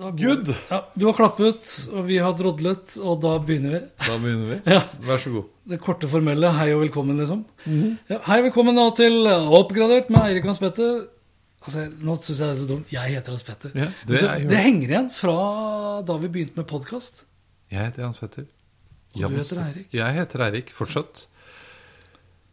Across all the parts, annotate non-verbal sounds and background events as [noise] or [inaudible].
Good. Ja, du har klappet, og vi har drodlet, og da begynner vi. Da begynner vi. [laughs] Ja. Vær så god. Det korte formelle hei og velkommen, liksom. ja, hei, velkommen nå til Oppgradert med Eirik Hans Petter. Altså, nå syns jeg det er så dumt. Jeg heter Hans Petter. Ja, det, er jo- det henger igjen fra da vi begynte med podkast. Jeg heter Hans Petter. Og du heter Eirik. Jeg heter Eirik fortsatt.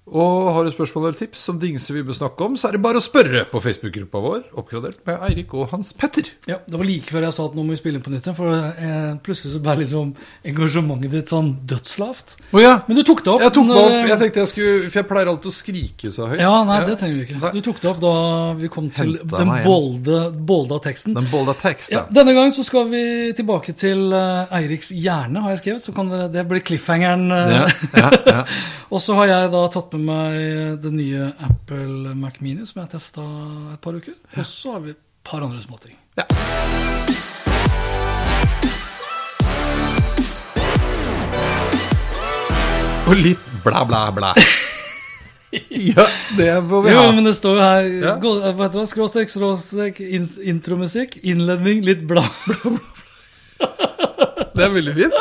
Og har du spørsmål eller tips som dingser vi bør snakke om, så er det bare å spørre på Facebook-gruppa vår, oppgradert med Eirik og Hans Petter. Ja, Det var like før jeg sa at nå må vi spille inn på nytt igjen, for eh, plutselig så ble liksom engasjementet ditt sånn dødslavt. Oh, ja! Men du tok det opp. Jeg tok det opp. Jeg tenkte jeg skulle For jeg pleier alltid å skrike så høyt. Ja, nei, det trenger du ikke. Nei. Du tok det opp da vi kom til Henta den bolde, bolda teksten. Den bolda tekst, Ja, denne gang så skal vi tilbake til eh, Eiriks hjerne, har jeg skrevet. Så kan det, det blir cliffhangeren. eh. Ja, ja, ja. [laughs] og så har jeg da tatt med meg den nye Apple Mac Mini, som jeg har testa et par uker. Og så har vi et par andre småting. Og litt bla, bla, bla. [laughs] ja, det får vi ha. Jo, men det står jo her Ja. gå- heter det? Skråstrek, skråstrek, in- intromusikk, innledning, litt [laughs] bla, Det er veldig fint.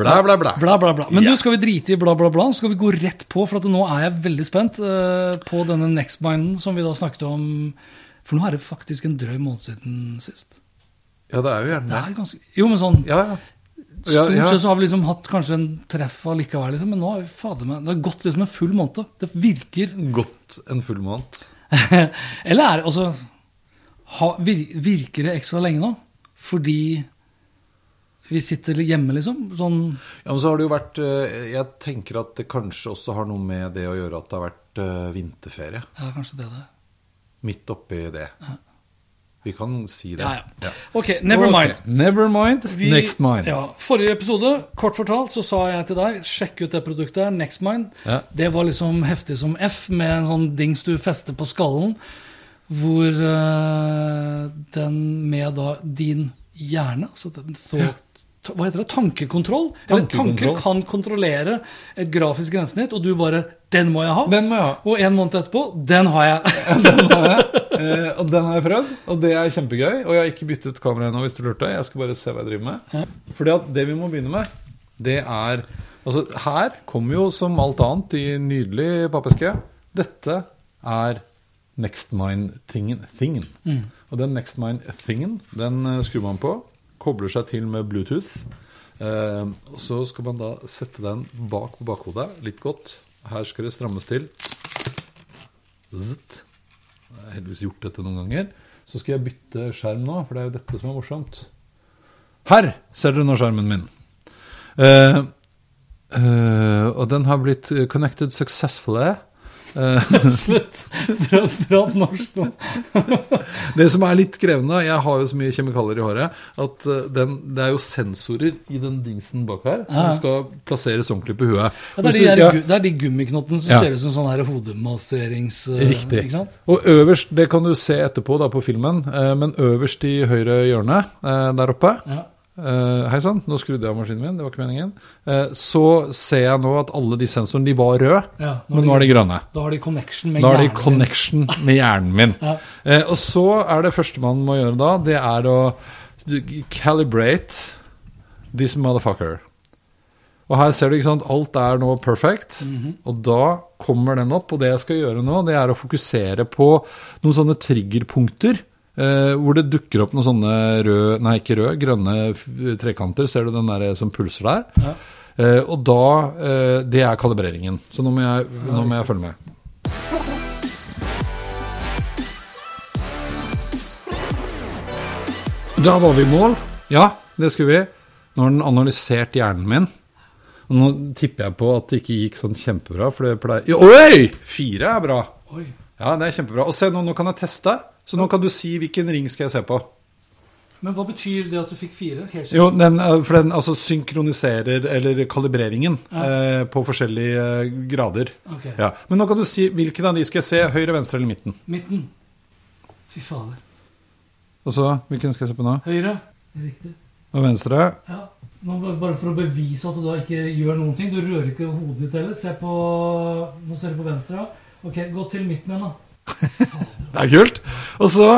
Bla, bla, bla. bla, bla. bla. Men Ja. nå skal vi drite i bla, bla, bla? Så skal vi gå rett på, for at nå er jeg veldig spent uh, på denne Nextminden som vi da snakket om. For nå er det faktisk en drøy måned siden sist. Ja, det er jo gjerne Det er ganske, jo, men sånn Ja, ja. Ja, Stort sett så har vi liksom hatt kanskje en treff allikevel, liksom, men nå har vi fader meg Det har gått liksom en full måned. Det virker Gått en full måned. [laughs] Eller er det altså Virker det ekstra lenge nå? Fordi vi sitter hjemme, liksom? Sånn Ja, men så har det jo vært eh, Jeg tenker at det kanskje også har noe med det å gjøre at det har vært eh, vinterferie. Ja, kanskje det det. Midt oppi det. Vi kan si det. Ja, ja. Ok, never Ok, mind. Never mind. Vi- Next mind. Ja, forrige episode, kort fortalt, så sa jeg til deg sjekk ut det produktet her, Nextmind. Ja. Det var liksom heftig som F, med en sånn dings du fester på skallen, hvor uh, den med da din hjerne så den, ta- Hva heter det? Tankekontroll? Eller tanker kan kontrollere et grafisk grensesnitt, og du bare 'Den må jeg ha'. Den må jeg ha. Og en måned etterpå 'Den har jeg'. [laughs] Den har jeg. Eh, og den har jeg prøvd, og det er kjempegøy. Og jeg har ikke byttet kamera ennå, hvis du lurte. Jeg skal bare se hva jeg driver med. Ja. Fordi at det vi må begynne med, det er Altså, her kommer jo som alt annet i nydelig pappeske. Dette er Nextmind-tingen. Thingen. Og den next mind thingen den eh, skrur man på, kobler seg til med Bluetooth. Eh, og så skal man da sette den bak på bakhodet, litt godt. Her skal det strammes til. Zzzt. Jeg har heldigvis gjort dette noen ganger. Så skal jeg bytte skjerm nå, for det er jo dette som er morsomt. Her ser dere nå skjermen min. Eh, eh, og den har blitt connected successfully. Bra, bra norsk nå. [laughs] det som er litt krevende, jeg har jo så mye kjemikalier i håret, at eh, den, det er jo sensorer i den dingsen bak her som Ja. skal plasseres ordentlig på huet. Ja, det, er de, der, ja. det er de gummiknottene som ser ut som sånn hodemasserings... eh, Riktig. Og øverst, det kan du se etterpå da på filmen, eh, men øverst i høyre hjørne der oppe Ja. Eh, Hei sann, nå skrudde jeg av maskinen min, det var ikke meningen. Eh, så ser jeg nå at alle de sensorene, de var røde, Ja, men nå er de grønne. Da har de connection med har de hjernen. connection med hjernen min. [laughs] Ja. Eh, og så er det første man må gjøre da, det er å calibrate this motherfucker. Og her ser du, ikke sant, alt er nå perfect. Mhm. Og da kommer den opp. Og det jeg skal gjøre nå, det er å fokusere på noen sånne triggerpunkter. Eh, hvor det dukker opp noen sånne røde, nei ikke røde, grønne trekanter. Ser du den der som pulser der? Ja. Eh, og da eh, Det er kalibreringen. Så nå må jeg, nå må jeg følge med. Da var vi i mål. Ja, det skulle vi. Nå har den analysert hjernen min. Og nå tipper jeg på at det ikke gikk sånn kjempebra, for det pleier Oi! Fire er bra. Oi. Ja, det er kjempebra. Og se nå, nå kan jeg teste. Så nå kan du si hvilken ring skal jeg se på. Men hva betyr det at du fikk fire? Helt Jo, den, eh, for den altså synkroniserer, eller kalibreringen, eh, på forskjellige eh, grader. Okay. Ja. Men nå kan du si hvilken av de skal jeg se, høyre, venstre eller midten. Midten. Fy fader. Og så, hvilken skal jeg se på nå? Høyre. Riktig. Og venstre? Ja. Nå, bare for å bevise at du da ikke gjør noen ting. Du rører ikke hodet ditt heller. Se på Nå ser du på venstre. ja. Ok, gå til midten igjen, [laughs] da. Det er kult. Og så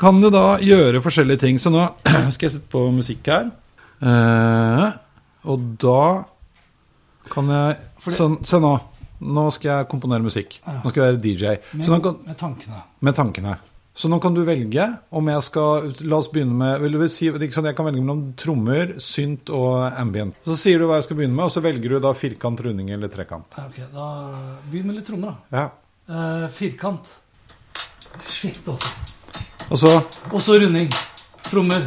kan du da gjøre forskjellige ting. Så nå [clears throat] skal jeg sette på musikk her. Eh, og da kan jeg sånn, Se nå. Nå skal jeg komponere musikk. Nå skal jeg være DJ. Med, kan, med tankene. med tankene. Så nå kan du velge om jeg skal La oss begynne med vil du si, sånn Jeg kan velge mellom trommer, synt og ambient. Så sier du hva jeg skal begynne med, og så velger du da firkant, runding eller trekant. Ok, da Begynn med litt trommer, da. Ja. Eh, firkant. Shit, altså. Og så Og så runding. Trommer.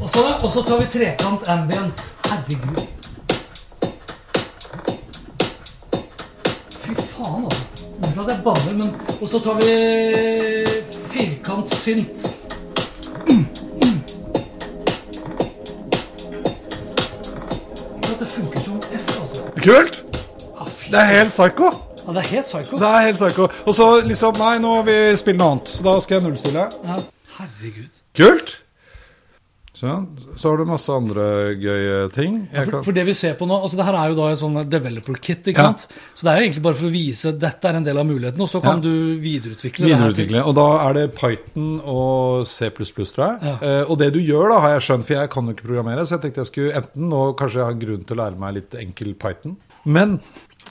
Og så, og så tar vi trekant ambient. Herregud. Fy faen, altså. Unnskyld at jeg banner, men Og så tar vi firkant synt. Mm, mm. Det funker som F, altså. Kult! Ah, Det er helt psycho. Ja, det er helt psycho. Det er helt psycho. Og så liksom Nei, nå vil vi spille noe annet. Så da skal jeg nullstille. Ja. Herregud. Kult! Sånn. Så har du masse andre gøye ting. Jeg For, for det vi ser på nå, altså det her er jo da et sånn developer kit, ikke Ja. sant? Så det er jo egentlig bare for å vise dette er en del av muligheten, og så kan Ja. du videreutvikle, videreutvikle. Og da er det Python og C++, tror jeg. Ja. Eh, og det du gjør, da, har jeg skjønt, for jeg kan jo ikke programmere, så jeg tenkte jeg skulle enten nå kanskje jeg har grunn til å lære meg litt enkel Python. Men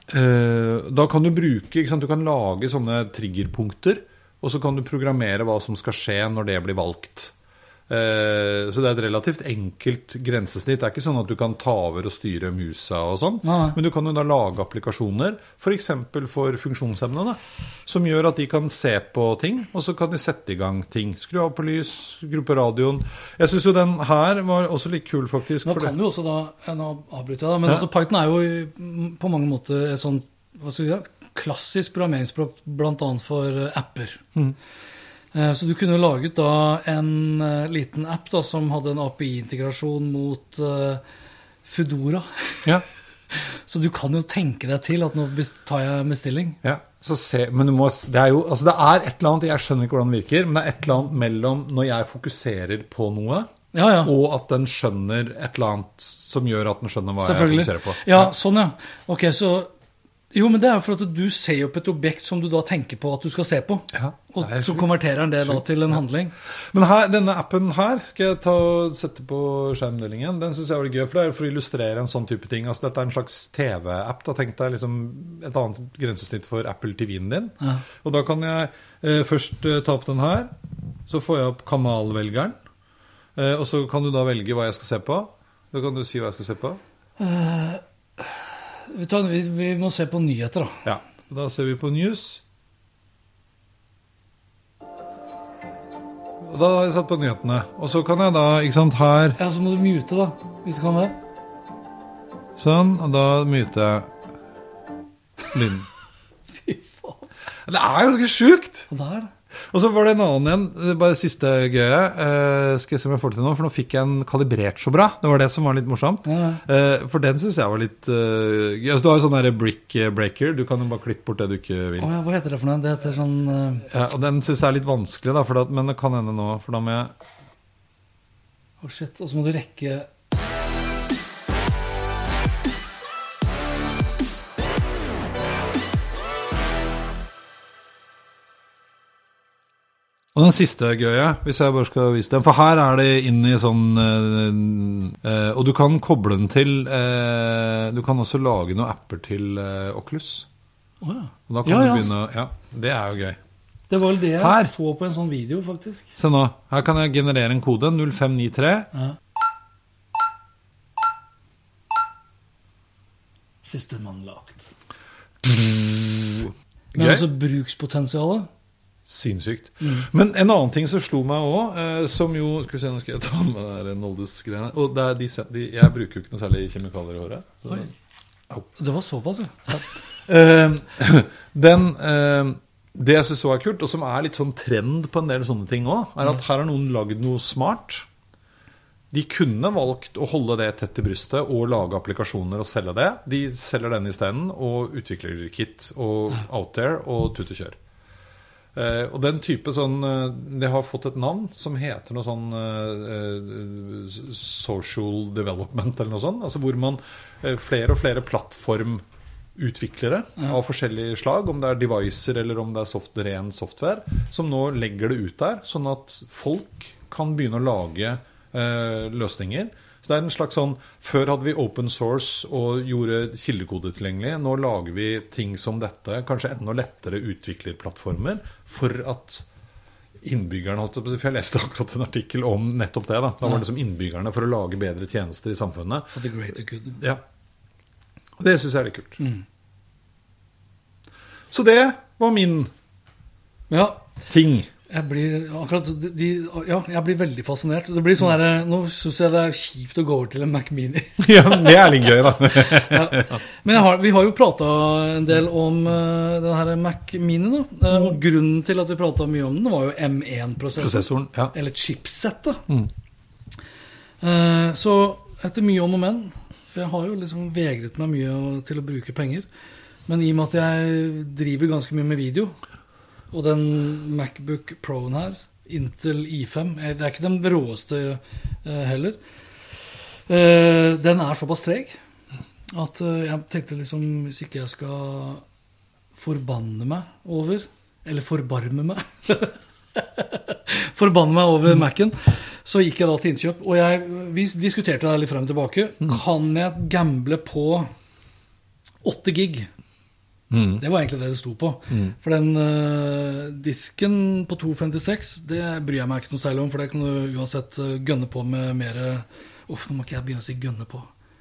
da kan du bruke? Du kan lage sånne triggerpunkter, og så kan du programmere hva som skal skje når det blir valgt. Eh, så det er et relativt enkelt grensesnitt. Det er ikke sånn at du kan ta over og styre musa og sånn. Men du kan jo da lage applikasjoner, f.eks. For, for funksjonshemmede, som gjør at de kan se på ting, og så kan de sette i gang ting. Skru av på lys, skru på radioen. Jeg syns jo den her var også litt kul, faktisk. Nå kan du også da, nå avbryter jeg da, men Ja. altså Python er jo på mange måter et sånn, hva skal vi si, klassisk programmeringsspråk, annet for eh, apper. Mm. Eh, Så du kunne laget da en eh, liten app da, som hadde en API-integrasjon mot eh, Foodora. ja. [laughs] Så du kan jo tenke deg til at nå tar jeg bestilling. Ja, så se, men du må, det er jo altså det er et eller annet, Jeg skjønner ikke hvordan det virker, men det er et eller annet mellom når jeg fokuserer på noe, Ja, ja. og at den skjønner et eller annet som gjør at den skjønner hva jeg fokuserer på. Ja, sånn, ja. Ok, så Jo, men det er jo for at du ser opp et objekt som du da tenker på at du skal se på. Ja, og så konverterer den det da til en handling. Men her, denne appen her skal jeg ta og sette på skjermdelingen. Den syns jeg var gøy, for det er for å illustrere en sånn type ting. Altså, dette er en slags TV-app. Da Tenk deg liksom et annet grensesnitt for Apple TV-en din. Ja. Og da kan jeg eh, først eh, ta opp den her. Så får jeg opp kanalvelgeren. Eh, og så kan du da velge hva jeg skal se på. Da kan du si hva jeg skal se på. Vi, tar, vi, vi må se på nyheter, da. Ja. Da ser vi på news. Og da har jeg satt på nyhetene. Og så kan jeg da, ikke sant, her Ja, Så må du mute, da. Hvis du kan det. Sånn, og da myter jeg lyden. [laughs] Fy faen. Det er ganske sjukt! Og der, Og så var det en annen det er bare siste gøye. Uh, skal jeg se om jeg får det til nå, for nå fikk jeg en kalibrert så bra. Det var det som var litt morsomt. Ja, Uh, for den syns jeg var litt uh, gøy. Altså, du har jo sånn brick breaker. Du kan jo bare klippe bort det du ikke vil. Oh, ja, hva heter det for noe? Det heter sånn eh, Ja, og den syns jeg er litt vanskelig, da, da, men det kan hende nå. For da må jeg Å, shit. Og så må du rekke Og den siste gøye, hvis jeg bare skal vise den. For her er det inn i sånn eh, eh, Og du kan koble den til eh, Du kan også lage noen apper til eh, Oculus. Oh, ja. Og da kan Ja, du begynne Ja, det er jo gøy. Det var vel det jeg Her. så på en sånn video, faktisk. Se nå. Her kan jeg generere en kode. 0593. Ja. lagt. Gøy. Men Gøy. altså brukspotensialet Sinnssykt. Mm. Men en annen ting som slo meg òg, eh, som jo Skal vi se, nå skal jeg ta med det der Noldus-greiene. Og er de, de, jeg bruker jo ikke noe særlig kjemikalier i håret. Så, Oi. Det var såpass, ja. Eh, [clears throat] den, eh, det jeg syns er kult, og som er litt sånn trend på en del sånne ting òg, er at her har noen lagd noe smart. De kunne valgt å holde det tett til brystet og lage applikasjoner og selge det. De selger den isteden, og utvikler kit og out there og tut og kjør. Eh, og den type sånn eh, Det har fått et navn som heter noe sånn eh, social development eller noe sånt. Altså hvor man flere og flere plattformutviklere av forskjellige slag, om det er devices eller om det er soft, ren software, som nå legger det ut der, sånn at folk kan begynne å lage løsninger. Så det er en slags sånn Før hadde vi open source og gjorde kildekode tilgjengelig. Nå lager vi ting som dette, kanskje enda lettere utviklerplattformer, for at innbyggerne holdt på jeg leste akkurat en artikkel om nettopp det. Da, da var det som innbyggerne for å lage bedre tjenester i samfunnet. For the greater good. Ja. Og det syns jeg er litt kult. Så det var min Ja, ting. Jeg blir akkurat de, Ja, jeg blir veldig fascinert. Det blir sånn her, Nå syns jeg det er kjipt å gå over til en Mac Mini. [laughs] Ja, det er litt gøy, da. [laughs] ja. Men har, vi har jo prata en del om uh, den her Mac Mini. Da. uh, og grunnen til at vi prata mye om den, var jo M1-prosessoren. Ja. Eller chipsettet. Eh, så etter mye om og men For jeg har jo liksom vegret meg mye til å bruke penger. Men i og med at jeg driver ganske mye med video, og den Macbook Pro-en her, Intel I5 eh, Det er ikke den råeste eh, heller. Eh, den er såpass treg at jeg tenkte liksom Hvis ikke jeg skal forbanne meg over Eller forbarme meg [laughs] Forbanne meg over Mac-en. Så gikk jeg da til innkjøp. Og jeg, vi diskuterte det litt frem og tilbake. Kan jeg gamble på 8 gig? Det var egentlig det det sto på. For den uh, disken på 256, det bryr jeg meg ikke noe særlig om, for det kan du uansett eh, gønne på med mer Uff, nå må ikke jeg begynne å si 'gønne på'.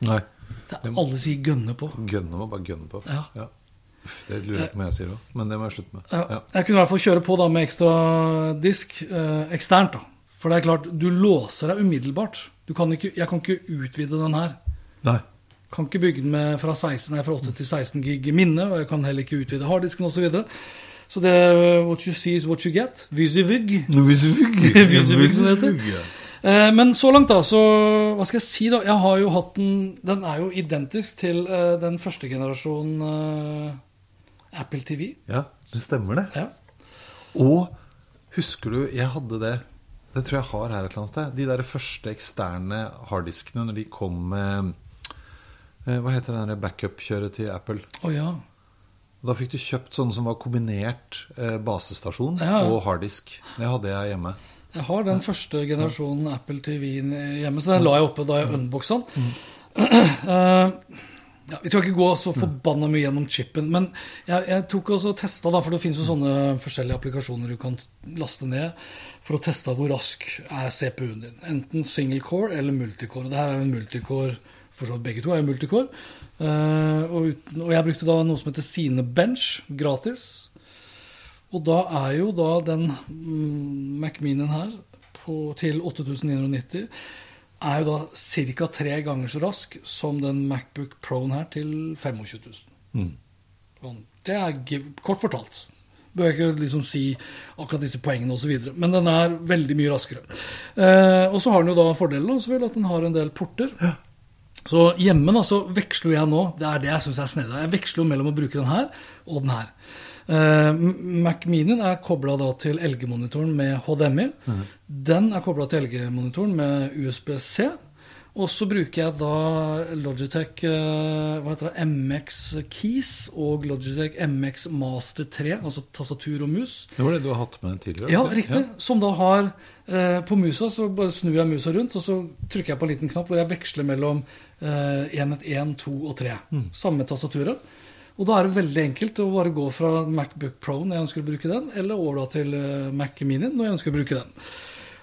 Nei. Det er, alle sier 'gønne på'. Gønne må bare gønne på. Ja. Uff, det lurer jeg på om jeg sier òg, men det må jeg slutte med. Ja. Ja. Jeg kunne i hvert fall kjøre på da med ekstra disk eh, eksternt. da. For det er klart, du låser deg umiddelbart. Du kan ikke, jeg kan ikke utvide den her. Nei. Kan ikke bygge den med fra, 16, nei, fra 8 til 16 gig minne, og jeg kan heller ikke utvide harddisken osv. Så, så det er what you see is what you get. Visivig. Visivig. [laughs] Eh, men så langt, da, så Hva skal jeg si, da? Jeg har jo hatt den Den er jo identisk til uh, den første generasjonen uh, Apple TV. Ja, det stemmer det. Ja. Og husker du, jeg hadde det Det tror jeg har her et eller annet sted. De der første eksterne harddiskene når de kom med Hva heter den backup-kjøret til Apple? Å ja. Da fikk du kjøpt sånne som var kombinert eh, basestasjon Ja. og harddisk. Det hadde jeg hjemme. Jeg har den første generasjonen Apple TV-en hjemme, så den la jeg oppe da jeg unboxa den. Mm. [clears throat] ja, vi skal ikke gå så forbanna mye gjennom chipen, men jeg, jeg tok også og testa, for det finnes jo sånne forskjellige applikasjoner du kan laste ned for å teste hvor rask er CPU-en din. Enten single core eller multicore. Det her er jo en multicore, for så vidt begge to er multicore. Eh, og, og jeg brukte da noe som heter Cinebench gratis. Og da er jo da den mm, Mac Minien her på, til 8990 er jo da ca. tre ganger så rask som den Macbook Pro-en her til 25 000. Sånn, Det er kort fortalt. Bør jeg ikke liksom si akkurat disse poengene osv. Men den er veldig mye raskere. Eh, og så har den jo da fordelen også vel, at den har en del porter. Så hjemme da, så veksler jeg nå Det er det jeg syns er snedig. Jeg veksler mellom å bruke den her og den her. Uh, Mac Minien er kobla til LG-monitoren med HDMI. Den er kobla til LG-monitoren med USB-C. Og så bruker jeg da Logitech eh, hva heter det, MX Keys og Logitech MX Master 3, altså tastatur og mus. Det var det du har hatt med tidligere? Ja, riktig. Ja. Som da har eh, På musa så bare snur jeg musa rundt, og så trykker jeg på en liten knapp hvor jeg veksler mellom enhet 1, 2 og 3. Samme tastaturet. Og da er det veldig enkelt å bare gå fra Macbook Pro når jeg ønsker å bruke den, eller over da til eh, Mac Mini når jeg ønsker å bruke den.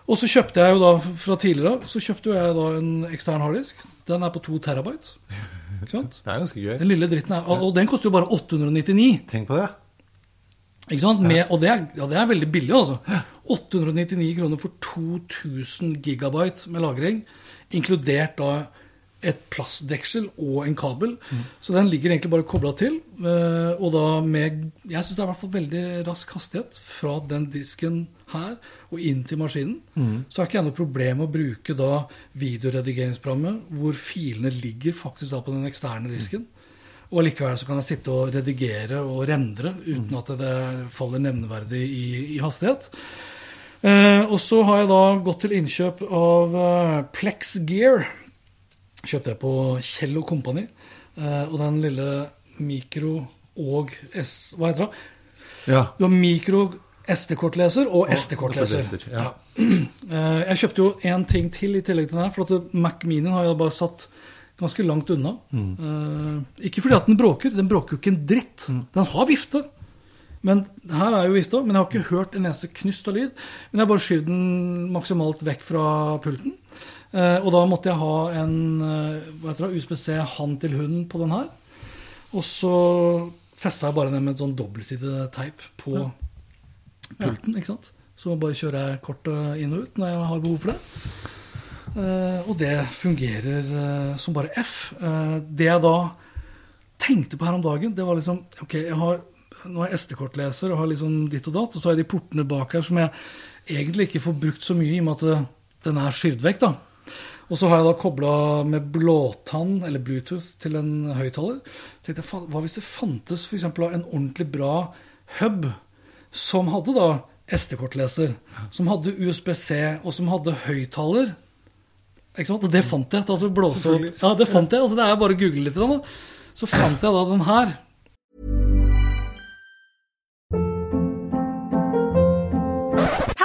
Og så kjøpte jeg jo da fra tidligere så kjøpte jeg da en ekstern harddisk. Den er på 2 terabyte. Ikke sant? [laughs] Det er ganske gøy. Den lille dritten er, og og den koster jo bare 899. Tenk på det. Ikke sant? Med, og det er, ja, det er veldig billig, altså. 899 kroner for 2000 gigabyte med lagring, inkludert da et plastdeksel og en kabel. Så den ligger egentlig bare kobla til. eh, Og da med Jeg syns det er i hvert fall veldig rask hastighet fra den disken her og inn til maskinen. Så har ikke jeg noe problem å bruke da videoredigeringsprogrammet hvor filene ligger faktisk da på den eksterne disken. Og likevel så kan jeg sitte og redigere og rendre uten at det faller nevneverdig i, i hastighet. Eh, og så har jeg da gått til innkjøp av eh, Plex Gear. Kjøpte jeg på Kjell og Kompani. og den lille mikro og S... Hva heter det? Ja. Du har mikro SD-kortleser og SD-kortleser. kortleser, ja. [clears throat] Eh, jeg kjøpte jo én ting til i tillegg til den her. For at Mac Minien har jeg bare satt ganske langt unna. Mm. ikke fordi at den bråker, den bråker jo ikke en dritt. Den har vifte. Men her er jo vifta, men jeg har ikke hørt en eneste knust av lyd. Men jeg har bare skyvd den maksimalt vekk fra pulten. Eh, og da måtte jeg ha en eh, hva heter det, USBC hand til hunden på den her. Og så festa jeg bare den med en sånn dobbeltsidig teip på pulten. ikke sant? Så bare kjører jeg kortet inn og ut når jeg har behov for det. Eh, og det fungerer som bare F. Eh, det jeg da tenkte på her om dagen, det var liksom Ok, jeg har, nå har jeg SD-kortleser og har liksom ditt og datt, og så har jeg de portene bak her som jeg egentlig ikke får brukt så mye i og med at den er skyvd vekk. da. Og så har jeg da kobla med blåtann, eller Bluetooth, til en høyttaler. Tenkte jeg, Hva hvis det fantes eksempel, en ordentlig bra hub som hadde da SD-kortleser, som hadde USBC, og som hadde høyttaler? Ikke sant? Og det fant jeg. Altså Ja, det fant jeg. altså Det er bare å google litt. Da. Så fant jeg da den her.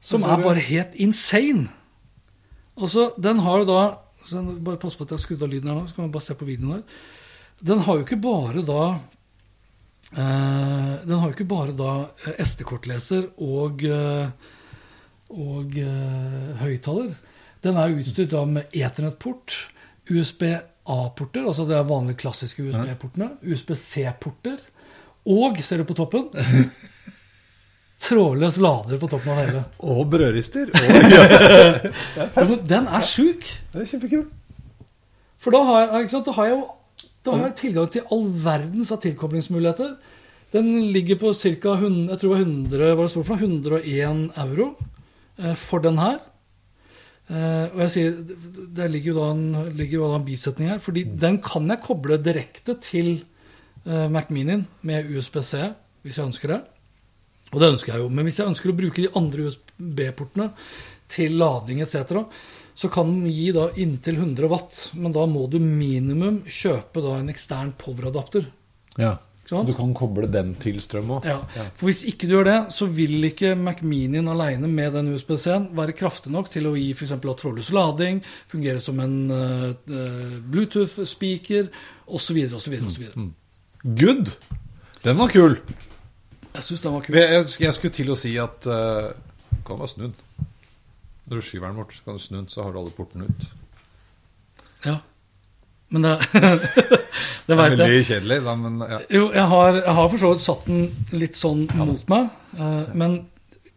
Som er bare helt insane. Og så, den har jo da så Bare pass på at jeg har skrudd av lyden her nå, så kan man bare se på videoen her. Den har jo ikke bare da eh, Den har jo ikke bare da eh, SD-kortleser og eh, og eh, høyttaler. Den er utstyrt da med eternettport, USB-A-porter, altså det er vanlige klassiske USB-portene, USB-C-porter, og, ser du på toppen, [laughs] trådløs lader på toppen av det hele. [laughs] Og brødrister. Og, [laughs] ja. Den er sjuk. Det er kjempekul. For da har, sant, da har jeg jo da har jeg tilgang til all verdens av tilkoblingsmuligheter. Den ligger på ca. 100, jeg tror det var 100, hva det står for noe, 101 euro eh, for den her. Eh, og jeg sier, det- det ligger jo da en, ligger jo da en bisetning her, fordi den kan jeg koble direkte til eh, Mac Minien med USB-C, hvis jeg ønsker det. Og det ønsker jeg jo. Men hvis jeg ønsker å bruke de andre USB-portene til lading etc., så kan den gi da inntil 100 watt. Men da må du minimum kjøpe da en ekstern poweradapter. Ja. så? Du kan koble den til strøm òg. Ja. For hvis ikke du gjør det, så vil ikke Mac Minien alene med den USB-C-en være kraftig nok til å gi f.eks. trådløs lading, fungere som en uh, eh, Bluetooth-speaker osv. osv. osv. Good! Den var kul. Jeg syns den var kul. Jeg, jeg, skulle til å si at uh, kan være snudd. Når du skyver den bort, så kan du snu den, så har du alle portene ut. Ja. Men det [laughs] Det Det er veit jeg. veldig kjedelig, da, men ja. Jo, jeg har, jeg har for så vidt satt den litt sånn mot meg. eh, men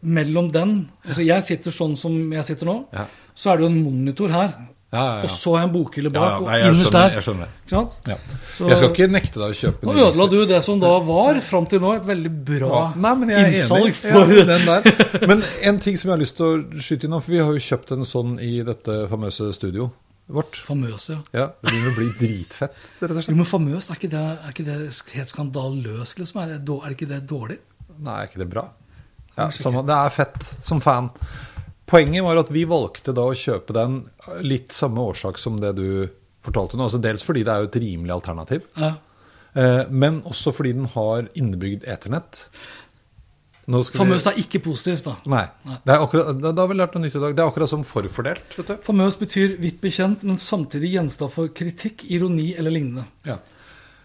mellom den altså Jeg sitter sånn som jeg sitter nå. Ja. Så er det jo en monitor her. Ja, ja, ja. Og så en bokhylle bak, og innerst der. jeg skjønner det. Ikke sant? Ja. Så- Jeg skal ikke nekte deg å kjøpe Nå ødela du det som da var, fram til nå, et veldig bra Nei, men jeg er innsalg for ja, den der. Men en ting som jeg har lyst til å skyte inn for vi har jo kjøpt en sånn i dette famøse studio. vårt. Famøs, ja. Ja, Det begynner å bli dritfett, rett og Jo, men famøs, er ikke det, er ikke det helt skandaløst, liksom? Er, det, er ikke det dårlig? Nei, er ikke det bra? Ja, samme, Det er fett, som fan. Poenget var at vi valgte da å kjøpe den litt samme årsak som det du fortalte nå. Altså dels fordi det er jo et rimelig alternativ, Ja. eh, men også fordi den har innebygd eternett. Nå skal vi- Famøs er ikke positivt, da. Nei. Det er akkurat, da, da har vi lært noe nytt i dag. Det er akkurat som forfordelt. vet du. Famøst betyr vidt bekjent, men samtidig gjenstand for kritikk, ironi eller lignende. Ja.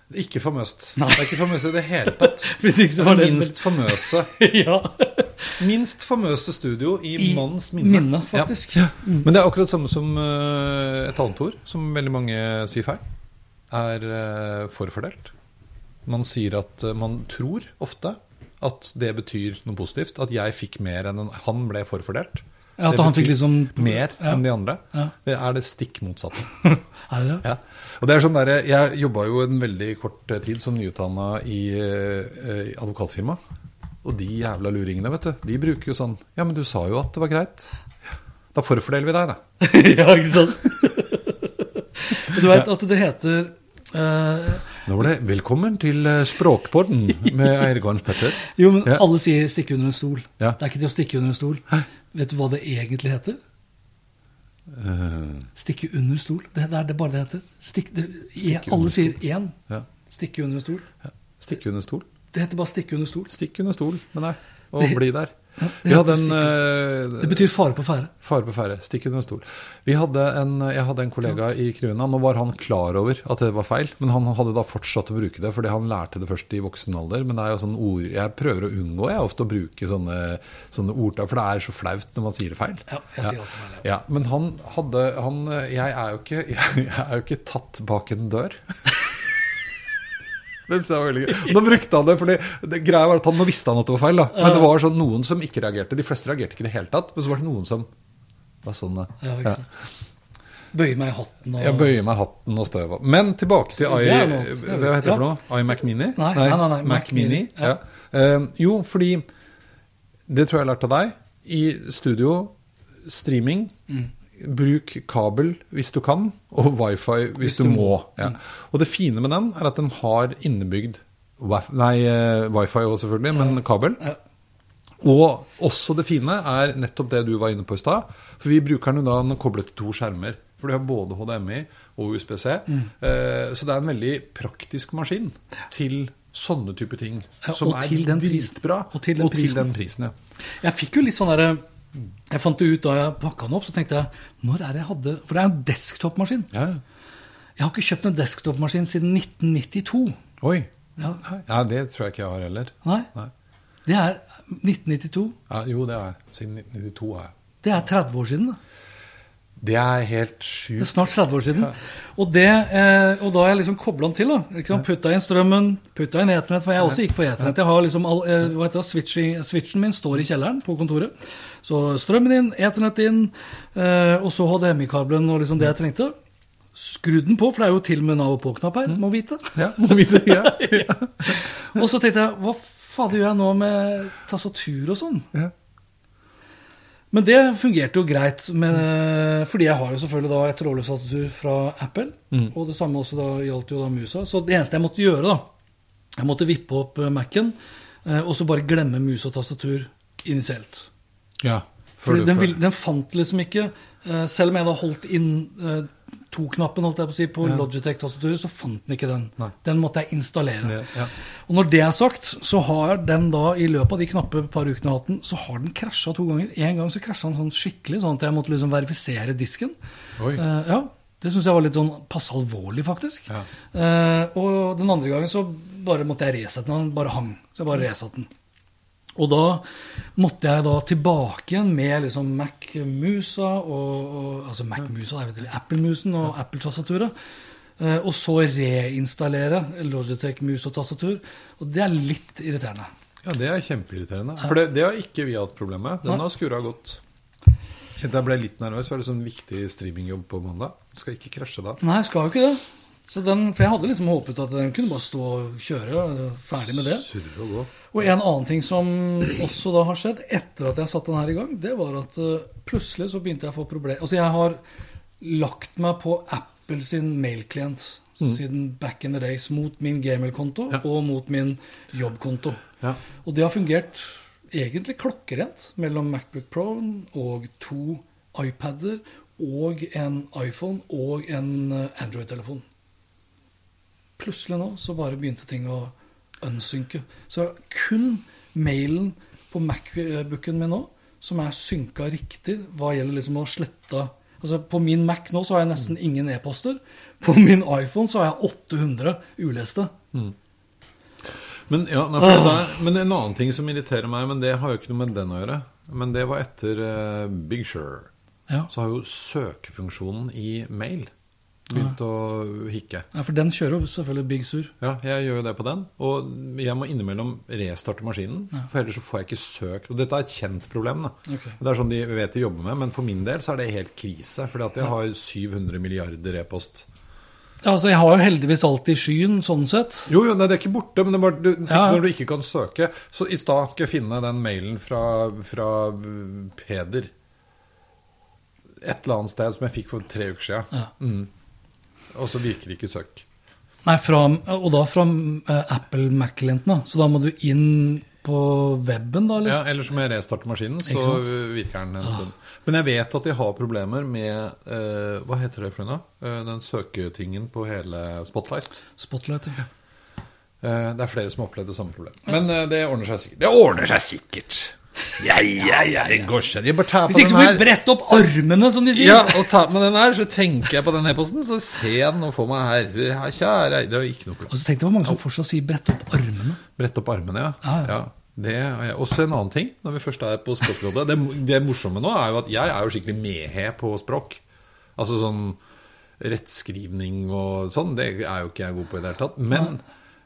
Det ikke famøst. Nei. Det er ikke famøst i det hele tatt. [laughs] Hvis ikke så var det minst famøse [laughs] ja. Minst famøse studio i, I manns minne. minne, faktisk. Ja. Men det er akkurat samme som uh, et annet ord, som veldig mange sier feil, er uh, forfordelt. Man sier at uh, man tror ofte at det betyr noe positivt. At jeg fikk mer enn en, han ble forfordelt. Ja, at Det han fikk liksom Mer Ja. enn de andre. Ja. Det er det stikk motsatte. [laughs] Er det det? Ja. Og det er sånn der, Jeg jobba jo en veldig kort tid som nyutdanna i eh, advokatfirma. Og de jævla luringene, vet du, de bruker jo sånn Ja, men du sa jo at det var greit. Da forfordeler vi deg, da. [laughs] ja, ikke sant? Du vet at det heter uh... Nå var det 'Velkommen til eh, Språkpodden' med Eirgarns Petter. Jo, men Ja. alle sier 'stikke under en stol'. Ja. Det er ikke til å stikke under en stol. Vet du hva det egentlig heter? Stikke under stol. Det, det er det bare det heter. Stikk, det, Stikke alle sier én. ja. Stikke under en Ja. Stikke under stol. Det heter bare stikke under stol. Stikk under stol men nei. og Det- bli der. Ja, Vi hadde en eh, Det betyr fare på ferde. Fare på ferde. Stikk under en stol. Vi hadde en, jeg hadde en kollega i Kruna. Nå var han klar over at det var feil, men han hadde da fortsatt å bruke det, fordi han lærte det først i voksen alder. Men det er jo sånn ord Jeg prøver å unngå jeg ofte å bruke sånne, sånne ordtak, for det er så flaut når man sier det feil. Ja, jeg sier alltid feil. Ja. Ja, men han hadde han, Jeg er jo ikke, [laughs] jeg er jo ikke tatt bak en dør. Det synes jeg var veldig gøy. Nå brukte han det, fordi det greia var at han, nå visste han at det var feil. da Men det var sånn noen som ikke reagerte. De fleste reagerte ikke i det hele tatt. Men så var det noen som var sånn ja. Ja, ikke sant. Bøye meg i hatten og Jeg bøyer meg hatten og støv. Men tilbake til I, er- Hva heter det for ja. noe? Mac Mini? Nei, nei, nei, nei, Mac Mac Mini. Ja. ja. Uh, jo, fordi Det tror jeg jeg har lært av deg. I studio, streaming, Mm. Bruk kabel hvis du kan, og wifi hvis, du, du må. må. Ja. Og det fine med den er at den har innebygd Nei, eh, wifi også selvfølgelig, men kabel. Ja. Og også det fine er nettopp det du var inne på i stad. For vi bruker den jo da den er koblet til to skjermer. For du har både HDMI og USBC. Mm. så det er en veldig praktisk maskin til sånne type ting. Som er til dritbra. Og til den prisen. den prisen ja. Jeg fikk jo litt sånn derre Jeg fant det ut da jeg pakka den opp, så tenkte jeg Når er det jeg hadde For det er en desktop-maskin. ja. Jeg har ikke kjøpt en desktop-maskin siden 1992. Oi. Ja. Ja, det tror jeg ikke jeg har heller. Nei. Nei. Det er 1992. Ja, jo, det er. Siden 1992 Er. Det er 30 år siden. da. Det er helt Det sjukt. snart 30 år siden. Og, det, eh, og da har jeg liksom kobla den til. da. Putta inn strømmen, putta inn Eternett, for jeg også gikk for Eternett. Jeg har liksom all, eh, hva heter det, switching, Switchen min står i kjelleren på kontoret. Så strømmen inn, Eternett inn, eh, og så HDMI-kabelen og liksom det jeg trengte. Skrudd den på, for det er jo til med av og på-knapp her, må vite. Ja, må vite, ja. [laughs] Og så tenkte jeg, hva fader gjør jeg nå med tastatur og sånn? Ja. Men det fungerte jo greit, med, fordi jeg har jo selvfølgelig da et trådløst tastatur fra Apple. Og det samme også da gjaldt jo da musa. Så det eneste jeg måtte gjøre, da Jeg måtte vippe opp eh, Mac-en, eh, og så bare glemme mus og tastatur initielt. ja. Fordi du- den, den fant liksom ikke eh, Selv om jeg da holdt inn eh, to-knappen holdt jeg på å si, på Logitech-tastaturet, så fant den ikke den. Nei. Den måtte jeg installere. Ja, ja. Og når det er sagt, så har den da i løpet av de knappe par ukene jeg har hatt den, så har den krasja to ganger. En gang så krasja den sånn skikkelig, sånn at jeg måtte liksom verifisere disken. Oi. Uh, ja, Det syns jeg var litt sånn passe alvorlig, faktisk. Ja. Uh, og den andre gangen så bare måtte jeg resette den. Den bare hang. Så jeg bare resatte den. Og da måtte jeg da tilbake igjen med liksom Mac-musa og, og Altså Mac-musa, Apple-musen og Apple-tastaturet. Eh, og så reinstallere Logitech-mus og tastatur. Og det er litt irriterende. Ja, det er kjempeirriterende. For det, det har ikke vi hatt problem med. Den har skura godt. Kjente jeg ble litt nervøs. Var det sånn viktig streamingjobb på mandag? Skal ikke krasje da. Nei, skal jo ikke det. Så den, for jeg hadde liksom håpet at den kunne bare stå og kjøre. Ferdig med det. Og en annen ting som også da har skjedd etter at jeg satte den her i gang, det var at eh, plutselig så begynte jeg å få problemer Altså jeg har lagt meg på Apple sin mailklient siden back in the days mot min Gmail-konto Ja. og mot min jobbkonto. Ja. Og det har fungert egentlig klokkerent mellom Macbook Pro og to iPader og en iPhone og en eh, Android-telefon. Plutselig nå så bare begynte ting å unsynke. Så kun mailen på Macbooken min nå, som er synka riktig hva gjelder liksom å slette Altså På min Mac nå så har jeg nesten ingen e-poster. På min iPhone så har jeg 800 uleste. Men, ja, nei, for det er, men en annen ting som irriterer meg, men det har jo ikke noe med den å gjøre. Men det var etter uh, Big Sure. Ja. Så har jo søkefunksjonen i mail begynt å hikke. ja, For den kjører jo selvfølgelig Big Sur. Ja, jeg gjør jo det på den. Og jeg må innimellom restarte maskinen, for ellers så får jeg ikke søkt. Og dette er et kjent problem. da. Okay. Det er sånn de vet de jobber med, men for min del så er det helt krise. Fordi at jeg har 700 milliarder e-post. Ja, altså Jeg har jo heldigvis alt i skyen, sånn sett. Jo, jo, nei, det er ikke borte, men det er bare, du, Ja. når du ikke kan søke. Så i stad skal jeg finne den mailen fra, fra Peder. Et eller annet sted som jeg fikk for tre uker siden. Ja. Og så virker ikke søk. Nei, fra, Og da fra eh, Apple Mac-klienten. Så da må du inn på weben, da? eller? Ja, Eller så må jeg restarte maskinen, så virker den en stund. Men jeg vet at de har problemer med uh, Hva heter det for noe? Uh, den søketingen på hele Spotlight. Spotlight. Ja. Eh, det er flere som har opplevd det samme problemet. Men det ordner seg sikkert. Det ordner seg sikkert! Ja, ja, ja, det går seg. Jeg bare på Hvis ikke så må vi brette opp armene, som de sier. Ja, og ta med den her, så tenker jeg på den e-posten, så ser jeg den og får meg her. Ja, Kjære Det var ikke noe. Og så tenkte jeg hvor mange som fortsatt sier 'brette opp armene'. Brett opp armene, ja. Ja, ja. det er. Også en annen ting, når vi først er på Språkrådet. Det, det morsomme nå er jo at jeg er jo skikkelig medhe på språk. Altså sånn rettskrivning og sånn, det er jo ikke jeg god på i det hele tatt. Men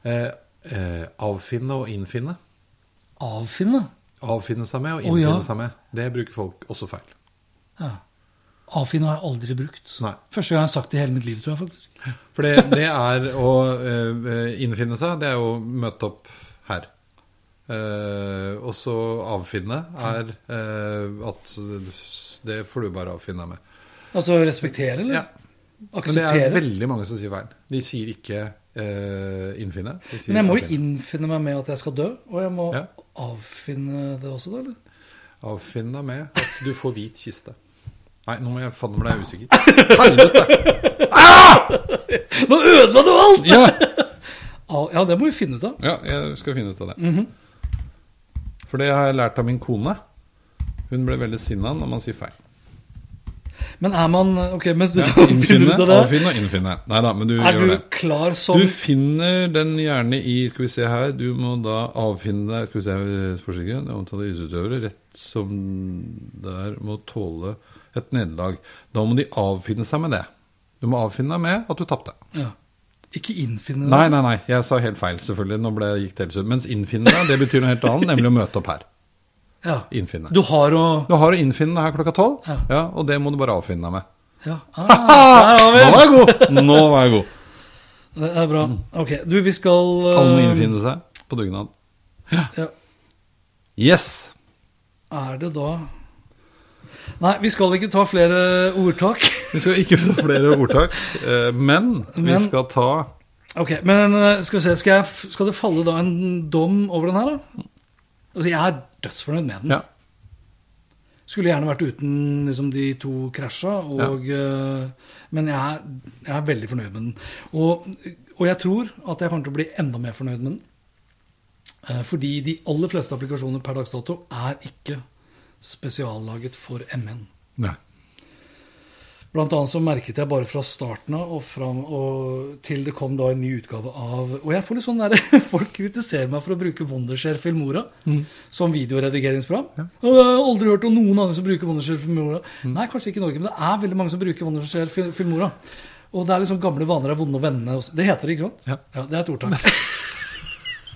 eh, eh, avfinne og innfinne. Avfinne. Avfinne seg med og Å, ja. innfinne seg med. Det bruker folk også feil. Ja. Avfinne har jeg aldri brukt. Nei. Første gang jeg har sagt det i hele mitt liv, tror jeg faktisk. [laughs] For det, det er å uh, innfinne seg, det er å møte opp her. Uh, og så avfinne er uh, at det får du bare avfinne deg med. Altså respektere, eller? Ja. Men det er veldig mange som sier feil. De sier ikke uh, innfinne. De sier Men jeg må jo innfinne meg med at jeg skal dø, og jeg må Ja. Avfinne det også, da? eller? Avfinne deg med at du får hvit kiste. Nei, nå må jeg faen meg usikker. Helvete! Nå ødela du alt! Ja. [laughs] Ja, det må vi finne ut av. ja, jeg skal finne ut av det. Mhm. For det har jeg lært av min kone. Hun ble veldig sinna når man sier feil. Men er man Ok, mens du Ja, finner ut av det, avfinne og innfinne. Nei da, men du gjør du det. klar som Du finner den gjerne i Skal vi se her Du må da avfinne deg Skal vi se Forsikre Det omtaler idrettsutøvere rett som der må tåle et nederlag. Da må de avfinne seg med det. Du må avfinne deg med at du tapte. ja. Ikke innfinne deg. Nei, nei, nei. Jeg sa helt feil, selvfølgelig. Nå ble jeg gikk helt. Mens innfinne deg, det betyr noe helt annet, nemlig å møte opp her. Ja. Innfinne. Du har å Du har å innfinne deg her klokka tolv, Ja. ja, og det må du bare avfinne deg med. Ja. [laughs] Ah, der Nå var jeg god! Nå var jeg god. Det er bra. Ok, du, vi skal Alle må innfinne seg på dugnad. ja. Yes! Er det da Nei, vi skal ikke ta flere ordtak. Vi skal ikke ta flere ordtak, eh, men vi Men- skal ta Ok, men eh, skal vi se, skal, jeg, skal det falle da en dom over den her, da? Altså, jeg er dødsfornøyd med den. Ja. Skulle gjerne vært uten liksom, de to krasja, og, eh, men jeg er, jeg er veldig fornøyd med den. Og, og jeg tror at jeg kommer til å bli enda mer fornøyd med den. Eh, fordi de aller fleste applikasjoner per dags dato er ikke spesiallaget for MN. Nei. Blant annet så merket jeg bare fra starten av og, fram, og til det kom da en ny utgave av Og jeg får litt sånn der, [laughs] Folk kritiserer meg for å bruke Wondershare Filmora som videoredigeringsprogram. Og jeg har aldri hørt om noen andre som bruker Wondershare Filmora. Nei, kanskje ikke i Norge, men det er veldig mange som bruker Wondershare Filmora. Og det er liksom gamle vaner er vonde å vende. Det heter det, ikke sant? Ja. det er et ordtak. [laughs]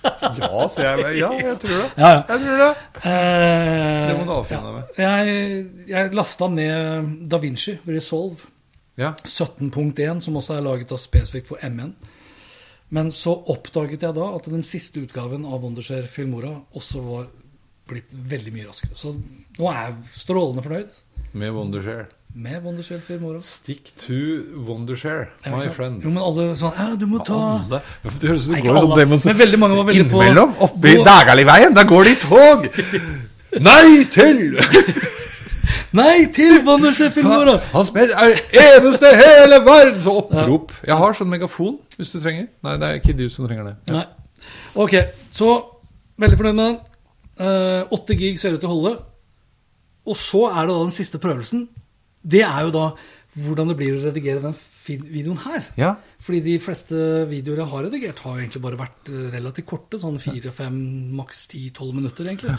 Ja, sier jeg. Ja, jeg tror det. Ja, ja. Jeg tror det. Eh, Det må du avfinne deg med. Jeg, jeg lasta ned Da Vinci Resolve. Ja. 17.1, som også er laget av spesifikt for MN. Men så oppdaget jeg da at den siste utgaven av Wondershare Filmora også var blitt veldig mye raskere. Så nå er jeg strålende fornøyd. Med Wondershare. Med Wondershare Filmora. Stick to Wondershare, my friend. Jo, men alle sånn du må ta Alle. Det høres ut som går sånn demonstrasjon. men veldig mange var veldig på- Innimellom, oppi på- Dægerliveien, der går det i tog! Nei til! [laughs] Nei, til Wondershare Filmora! Hans med er eneste hele verden! Så opprop. Jeg har sånn megafon, hvis du trenger. Nei, det er ikke du som trenger det. Ja. Nei. Ok, så veldig fornøyd med den. Åtte 8 gig ser ut til å holde. Og så er det da den siste prøvelsen. Det er jo da hvordan det blir å redigere den videoen her. Ja. Fordi de fleste videoer jeg har redigert, har jo egentlig bare vært eh, relativt korte. Sånn 4-5, maks 10-12 minutter, egentlig.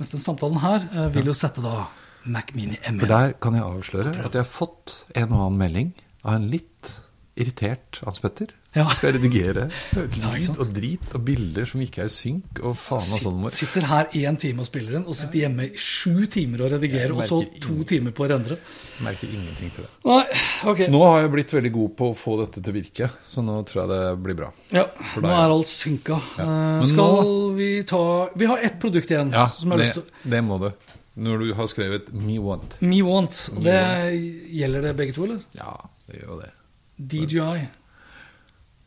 Mens den samtalen her eh, vil jo sette da Mac Mini M1. For der kan jeg avsløre at jeg har fått en og annen melding av en litt irritert Hans Petter. Ja. Skal redigere lyd og drit og bilder som ikke er i synk, og faen og sånn. Sitter her én time og spiller den, og sitter hjemme i sju timer og redigerer, og så to ingen- timer på å rendre. Merker ingenting til det. Nei, ok. Nå har jeg blitt veldig god på å få dette til å virke, så nå tror jeg det blir bra. Ja, nå er alt synka. Ja. Eh, skal nå- vi ta Vi har ett produkt igjen. Ja, som jeg har det, lyst til det må du. Når du har skrevet 'Me Want'. Me Want. Me Det Gjelder det begge to, eller? Ja, det gjør jo det. DJI.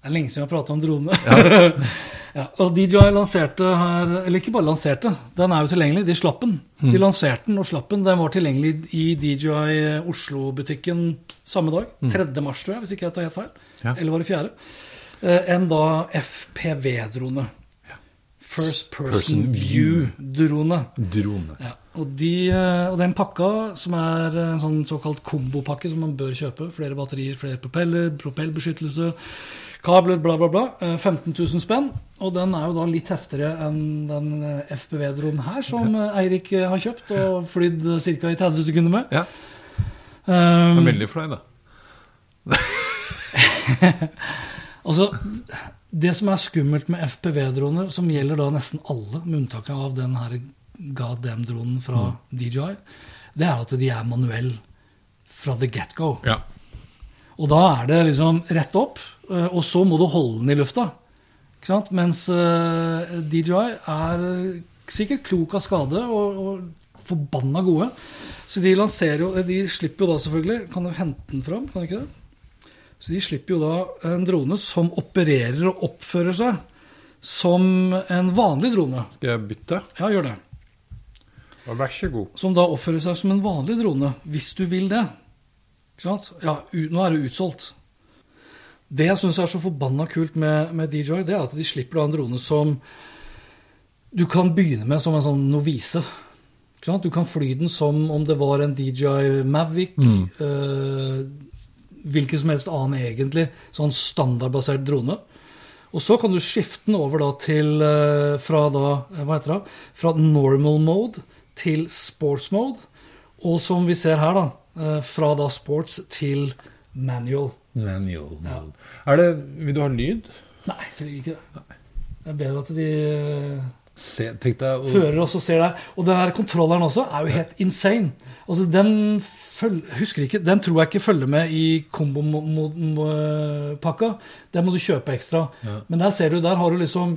Det er lenge siden vi har prata om drone. [laughs] Ja. og DJI lanserte her Eller ikke bare lanserte, den er jo tilgjengelig. De slapp den. Mm. De lanserte den og slapp den. Den var tilgjengelig i DJI Oslo-butikken samme dag. 3. mars, tror jeg, hvis ikke jeg tar helt feil. Mm. Ja. Eller var det 4.? Eh, en da FPV-drone. First Person, Person View-drone. Drone. Ja, og, de, eh, og den pakka, som er en sånn såkalt kombopakke som man bør kjøpe, flere batterier, flere propeller, propellbeskyttelse, kabler, bla, bla, bla, eh, 15 000 spenn. Og den er jo da litt heftigere enn den eh, FPV-dronen her, som eh, Eirik eh, har kjøpt og flydd ca. i 30 sekunder med. Ja, Um, er veldig for da. [laughs] Altså, det som er skummelt med FPV-droner, som gjelder da nesten alle, med unntak av den her goddamn-dronen fra DJI, det er at de er manuell fra the get-go. Ja. Og da er det liksom rett opp, eh, og så må du holde den i lufta. Mens eh, DJI er eh, sikkert klok av skade og, og forbanna gode. Så de lanserer jo De slipper jo da selvfølgelig Kan du hente den fram? Kan du ikke det? Så de slipper jo da en drone som opererer og oppfører seg som en vanlig drone. Skal jeg bytte? Ja, gjør det. Vær så god. Som da oppfører seg som en vanlig drone, hvis du vil det. Ikke sant? Ja, nå er det utsolgt. Det jeg syns er så forbanna kult med, med DJI, det er at de slipper da en drone som du kan begynne med som en sånn novise. Du kan fly den som om det var en DJI Mavic. Eh, hvilken som helst annen egentlig sånn standardbasert drone. Og så kan du skifte den over da til eh, fra da, eh, hva heter det, fra normal mode til sports mode. Og som vi ser her, da, eh, fra da sports til manual. Manual mode. Er det, vil du ha lyd? Nei, jeg trenger ikke det. Det er bedre at de eh, Se, deg å hører og ser deg. Og den der kontrolleren også er jo helt insane. Altså, den føl husker ikke, den tror jeg ikke følger med i kombopakka. Den må du kjøpe ekstra. Men der ser du, der har du liksom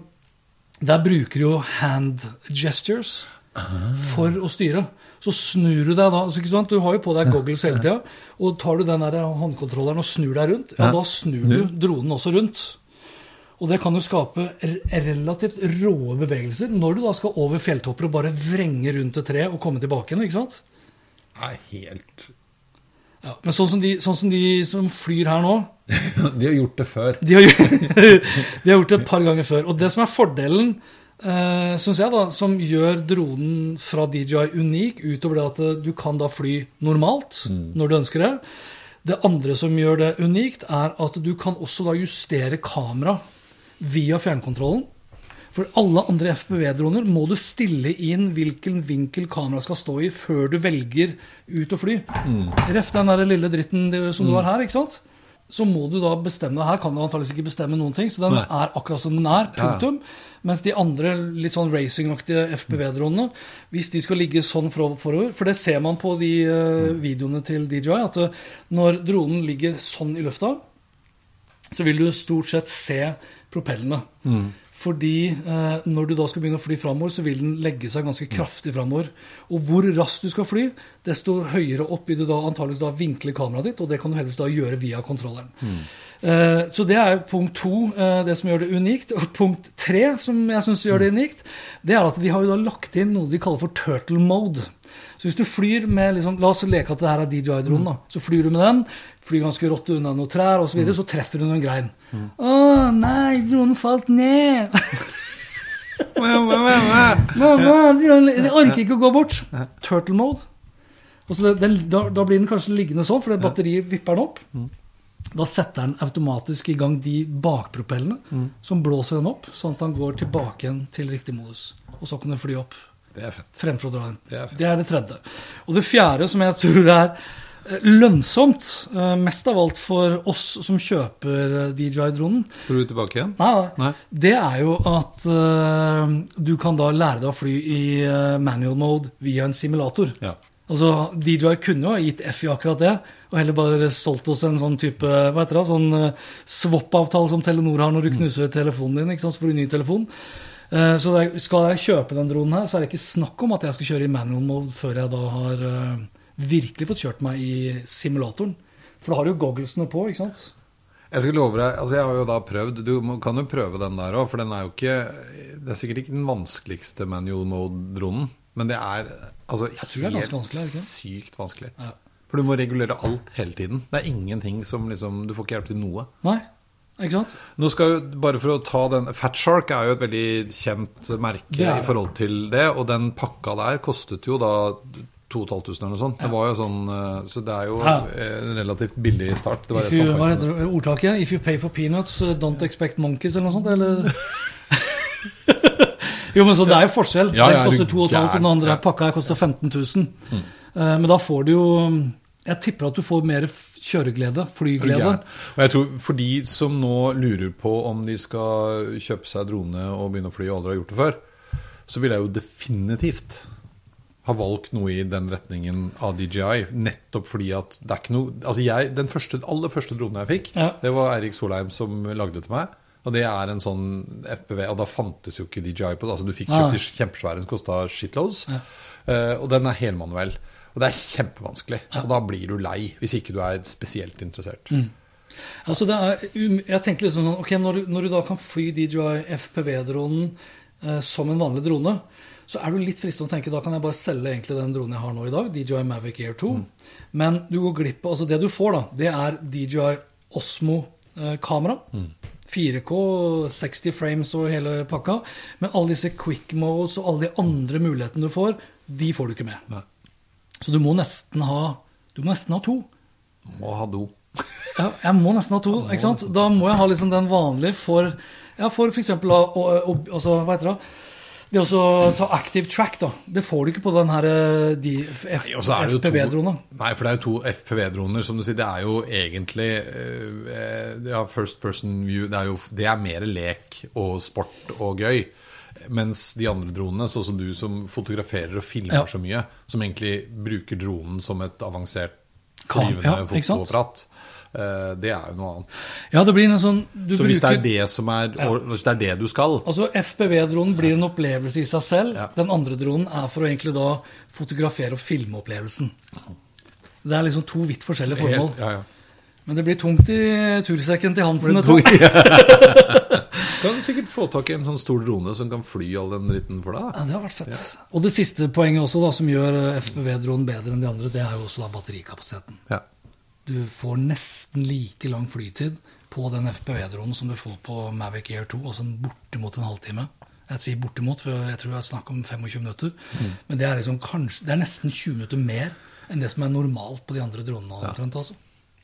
Der bruker du jo hand gestures for å styre. Så snur du deg da altså? Du har jo på deg goggles hele tida. Og tar du den der håndkontrolleren og snur deg rundt, ja, Ja. da snur du dronen også rundt. Og det kan jo skape relativt råe bevegelser når du da skal over fjelltopper og bare vrenge rundt et tre og komme tilbake igjen. ikke sant? Nei, helt Ja, men sånn som, de, sånn som de som flyr her nå, [laughs] De har gjort det før. de har, gjort- [laughs] de har gjort det et par ganger før. Og det som er fordelen, eh, syns jeg, da, som gjør dronen fra DJI unik, utover det at du kan da fly normalt når du ønsker det Det andre som gjør det unikt, er at du kan også da justere kamera via fjernkontrollen. For alle andre FPV-droner må du stille inn hvilken vinkel kameraet skal stå i før du velger ut å fly. Ref den der lille dritten som som du har her, ikke sant? Så må du da bestemme Her kan du antakeligvis ikke bestemme noen ting, så den Nei. er akkurat som den er. Punktum. ja. Mens de andre litt sånn racingaktige FPV-dronene, hvis de skal ligge sånn forover For det ser man på de eh, videoene til DJI, at eh, når dronen ligger sånn i lufta, så vil du stort sett se propellene. Fordi eh, når du da skal begynne å fly framover, så vil den legge seg ganske kraftig framover. Og hvor raskt du skal fly, desto høyere opp vil du da antakeligvis da vinkle kameraet ditt, og det kan du helst da gjøre via kontrolleren. Eh, så det er punkt to, eh, det som gjør det unikt. Og punkt tre, som jeg syns gjør det unikt, det er at de har jo da lagt inn noe de kaller for turtle mode. Så hvis du flyr med liksom, La oss leke at det her er DJI-dronen. da, Så flyr du med den, flyr ganske rått unna noen trær osv., så, videre, så treffer du noen grein. Å nei, dronen falt ned! Mamma, dronen- jeg orker ikke å gå bort. Turtle mode. Og så den, da, da blir den kanskje liggende sånn, fordi batteriet vipper den opp. Da setter den automatisk i gang de bakpropellene som blåser den opp, sånn at den går tilbake igjen til riktig modus. Og så kan den fly opp Det er fett. fremfor å dra den. Det er fett. Det er det tredje. Og det fjerde, som jeg tror er eh, lønnsomt, eh, mest av alt for oss som kjøper eh, DJI-dronen, Skal du tilbake igjen? Nei, nei. Det er jo at uh, du kan da lære deg å fly i manual mode via en simulator. Ja. Altså, DJI kunne jo ha gitt F i akkurat det, og heller bare solgt oss en sånn type hva heter det, sånn swap-avtale som Telenor har når du knuser telefonen din. ikke sant, så får du ny telefon. Eh, Så skal jeg kjøpe den dronen her, så er det ikke snakk om at jeg skal kjøre i manual mode før jeg da har eh, virkelig fått kjørt meg i simulatoren. For da har du jo gogglesene på, ikke sant? Jeg skal love deg, altså jeg har jo da prøvd Du kan jo prøve den der òg, for den er jo ikke Det er sikkert ikke den vanskeligste manual mode-dronen, men det er altså helt det er vanskelig, sykt vanskelig. Ja. For du må regulere alt hele tiden. Det er ingenting som liksom Du får ikke hjelp til noe. Nei, ikke sant? Nå skal jo, bare for å ta den Fatshark er jo et veldig kjent merke er i forhold til det, og den pakka der kostet jo da 2500 eller noe sånt. Det var jo sånn eh, Så det er jo Ja. eh, en relativt billig start. Det var you, hva heter det, ordtaket? If you pay for peanuts, uh, don't expect monkeys, eller noe sånt? Eller? [laughs] jo, men så det er jo forskjell. Ja, ja, den er koster 2500, og den andre Ja. Pakka her koster 15 000. Mm. men da får du jo Jeg tipper at du får mer kjøreglede, flyglede. Og jeg tror For de som nå lurer på om de skal kjøpe seg drone og begynne å fly, og aldri har gjort det før, så vil jeg jo definitivt ha valgt noe i den retningen av DJI. Nettopp fordi at det er ikke noe Altså jeg, Den første, aller første dronen jeg fikk, Ja. det var Eirik Solheim som lagde til meg. Og det er en sånn FPV, og da fantes jo ikke DJI på det. Altså Du fikk kjøpt de kjempesvære som kosta shitloads. Eh, og den er helmanuell. Og det er kjempevanskelig. Og da blir du lei, hvis ikke du er spesielt interessert. Mm. Altså det er, um- jeg tenkte liksom sånn, ok, når, du- når du da kan fly DJI FPV-dronen eh, som en vanlig drone, så er du litt fristende å tenke da kan jeg bare selge egentlig den dronen jeg har nå i dag, DJI Mavic Air 2. Men du går glipp av, altså det du får da, det er DJI Osmo-kamera. 4K, 60 frames og hele pakka. Men alle disse quick modes og alle de andre mulighetene du får, de får du ikke med. Nei. Så du må nesten ha, du må nesten ha to. Må ha do. Ja, jeg må nesten ha to. ikke sant? Da må jeg ha liksom den vanlige for ja, for f.eks. Altså, hva heter det? Det å ta active track, da. Det får du ikke på den her eh, de F- Nei, FPV-drona. For det er jo to FPV-droner, som du sier. Det er jo egentlig eh, ja, first person view. Det er jo det er mer lek og sport og gøy. Mens de andre dronene, sånn som du som fotograferer og filmer Ja. så mye, som egentlig bruker dronen som et avansert flyvende ja, fotoapparat, eh, det er jo noe annet. Ja, det blir en sånn du Så hvis det er det som er, Ja. hvis det er det du skal Altså FPV-dronen blir en opplevelse i seg selv. Den andre dronen er for å egentlig da fotografere og filme opplevelsen. Det er liksom to vidt forskjellige formål. Helt- ja, ja. Men det blir tungt i tursekken til Hansen. Det blir du. [laughs] Kan sikkert få tak i en sånn stor drone som kan fly all den dritten for deg. da. Ja, det har vært fett. Og det siste poenget også da, som gjør eh, FPV-dronen bedre enn de andre, det er jo også da batterikapasiteten. Ja. Du får nesten like lang flytid på den FPV-dronen som du får på Mavic Air 2, altså en bortimot en halvtime. Jeg sier bortimot, for jeg tror det er snakk om 25 minutter. Men det er, liksom kanskje, det er nesten 20 minutter mer enn det som er normalt på de andre dronene. omtrent, altså.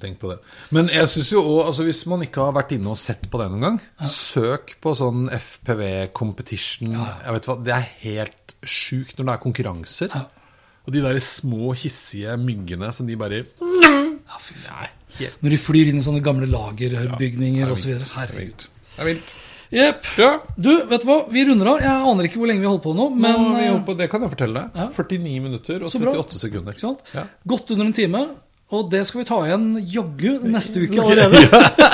Tenk på det. Men jeg synes jo også, altså hvis man ikke har vært inne og sett på det noen gang, søk på sånn FPV competition. Jeg vet hva, Det er helt sjukt når det er konkurranser. Ja. Og de der små, hissige myggene som de bare Ja. Nei, Når de flyr inn i sånne gamle lagerbygninger Ja, osv. Er Herregud. Det er vilt. Jepp. Ja. Du, vet du hva? Vi runder av. Jeg aner ikke hvor lenge vi holder på nå, Men, nå vi eh, på, det kan jeg fortelle deg. ja. 49 minutter og Så 38 sekunder. Ja. Godt under en time. Og det skal vi ta igjen jaggu neste uke allerede.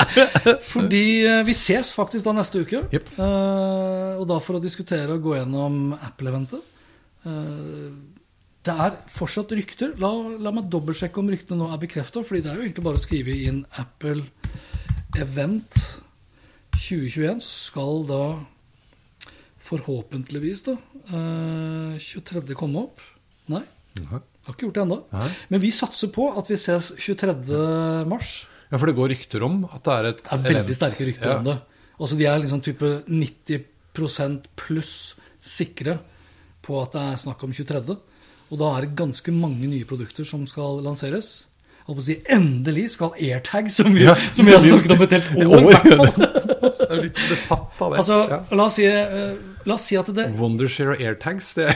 [laughs] Fordi eh, vi ses faktisk da neste uke. Yep. Eh, og da for å diskutere og gå gjennom Apple-eventet. Eh, det er fortsatt rykter. La, la meg dobbeltsjekke om ryktene nå er bekrefta. Fordi det er jo egentlig bare å skrive inn Apple Event 2021, så skal da forhåpentligvis da eh, 23. komme opp. Nei, Jaha. Har ikke gjort det ennå. Men vi satser på at vi ses 23. mars. Ja, for det går rykter om at det er et Det er veldig sterke rykter om det. Altså De er liksom type 90% pluss sikre på at det er snakk om 23. Og da er det ganske mange nye produkter som skal lanseres. Jeg holdt på å si Endelig skal AirTag, som vi, Ja. som vi har snakket om et helt år. i hvert fall. [laughs] Jeg er litt besatt av det. Altså, ja. la, oss si, eh, la oss si at det Wondershare og AirTags, det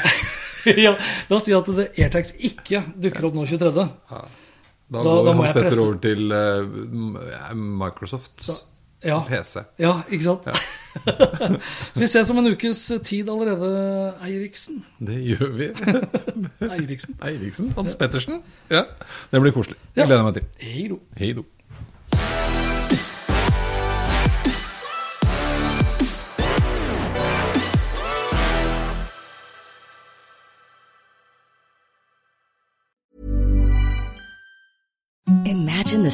[laughs] ja, La oss si at det AirTags ikke dukker opp nå 23. Da, Da- går da Hans Petter over til uh, Microsofts Ja, PC. ja ikke sant? Ja. [laughs] vi ses om en ukes tid allerede, Eiriksen. Det gjør vi. [laughs] Eiriksen. Eiriksen. Hans Pettersen. Ja. Det blir koselig. Ja. Gleder jeg meg til. Hei då. Hei do.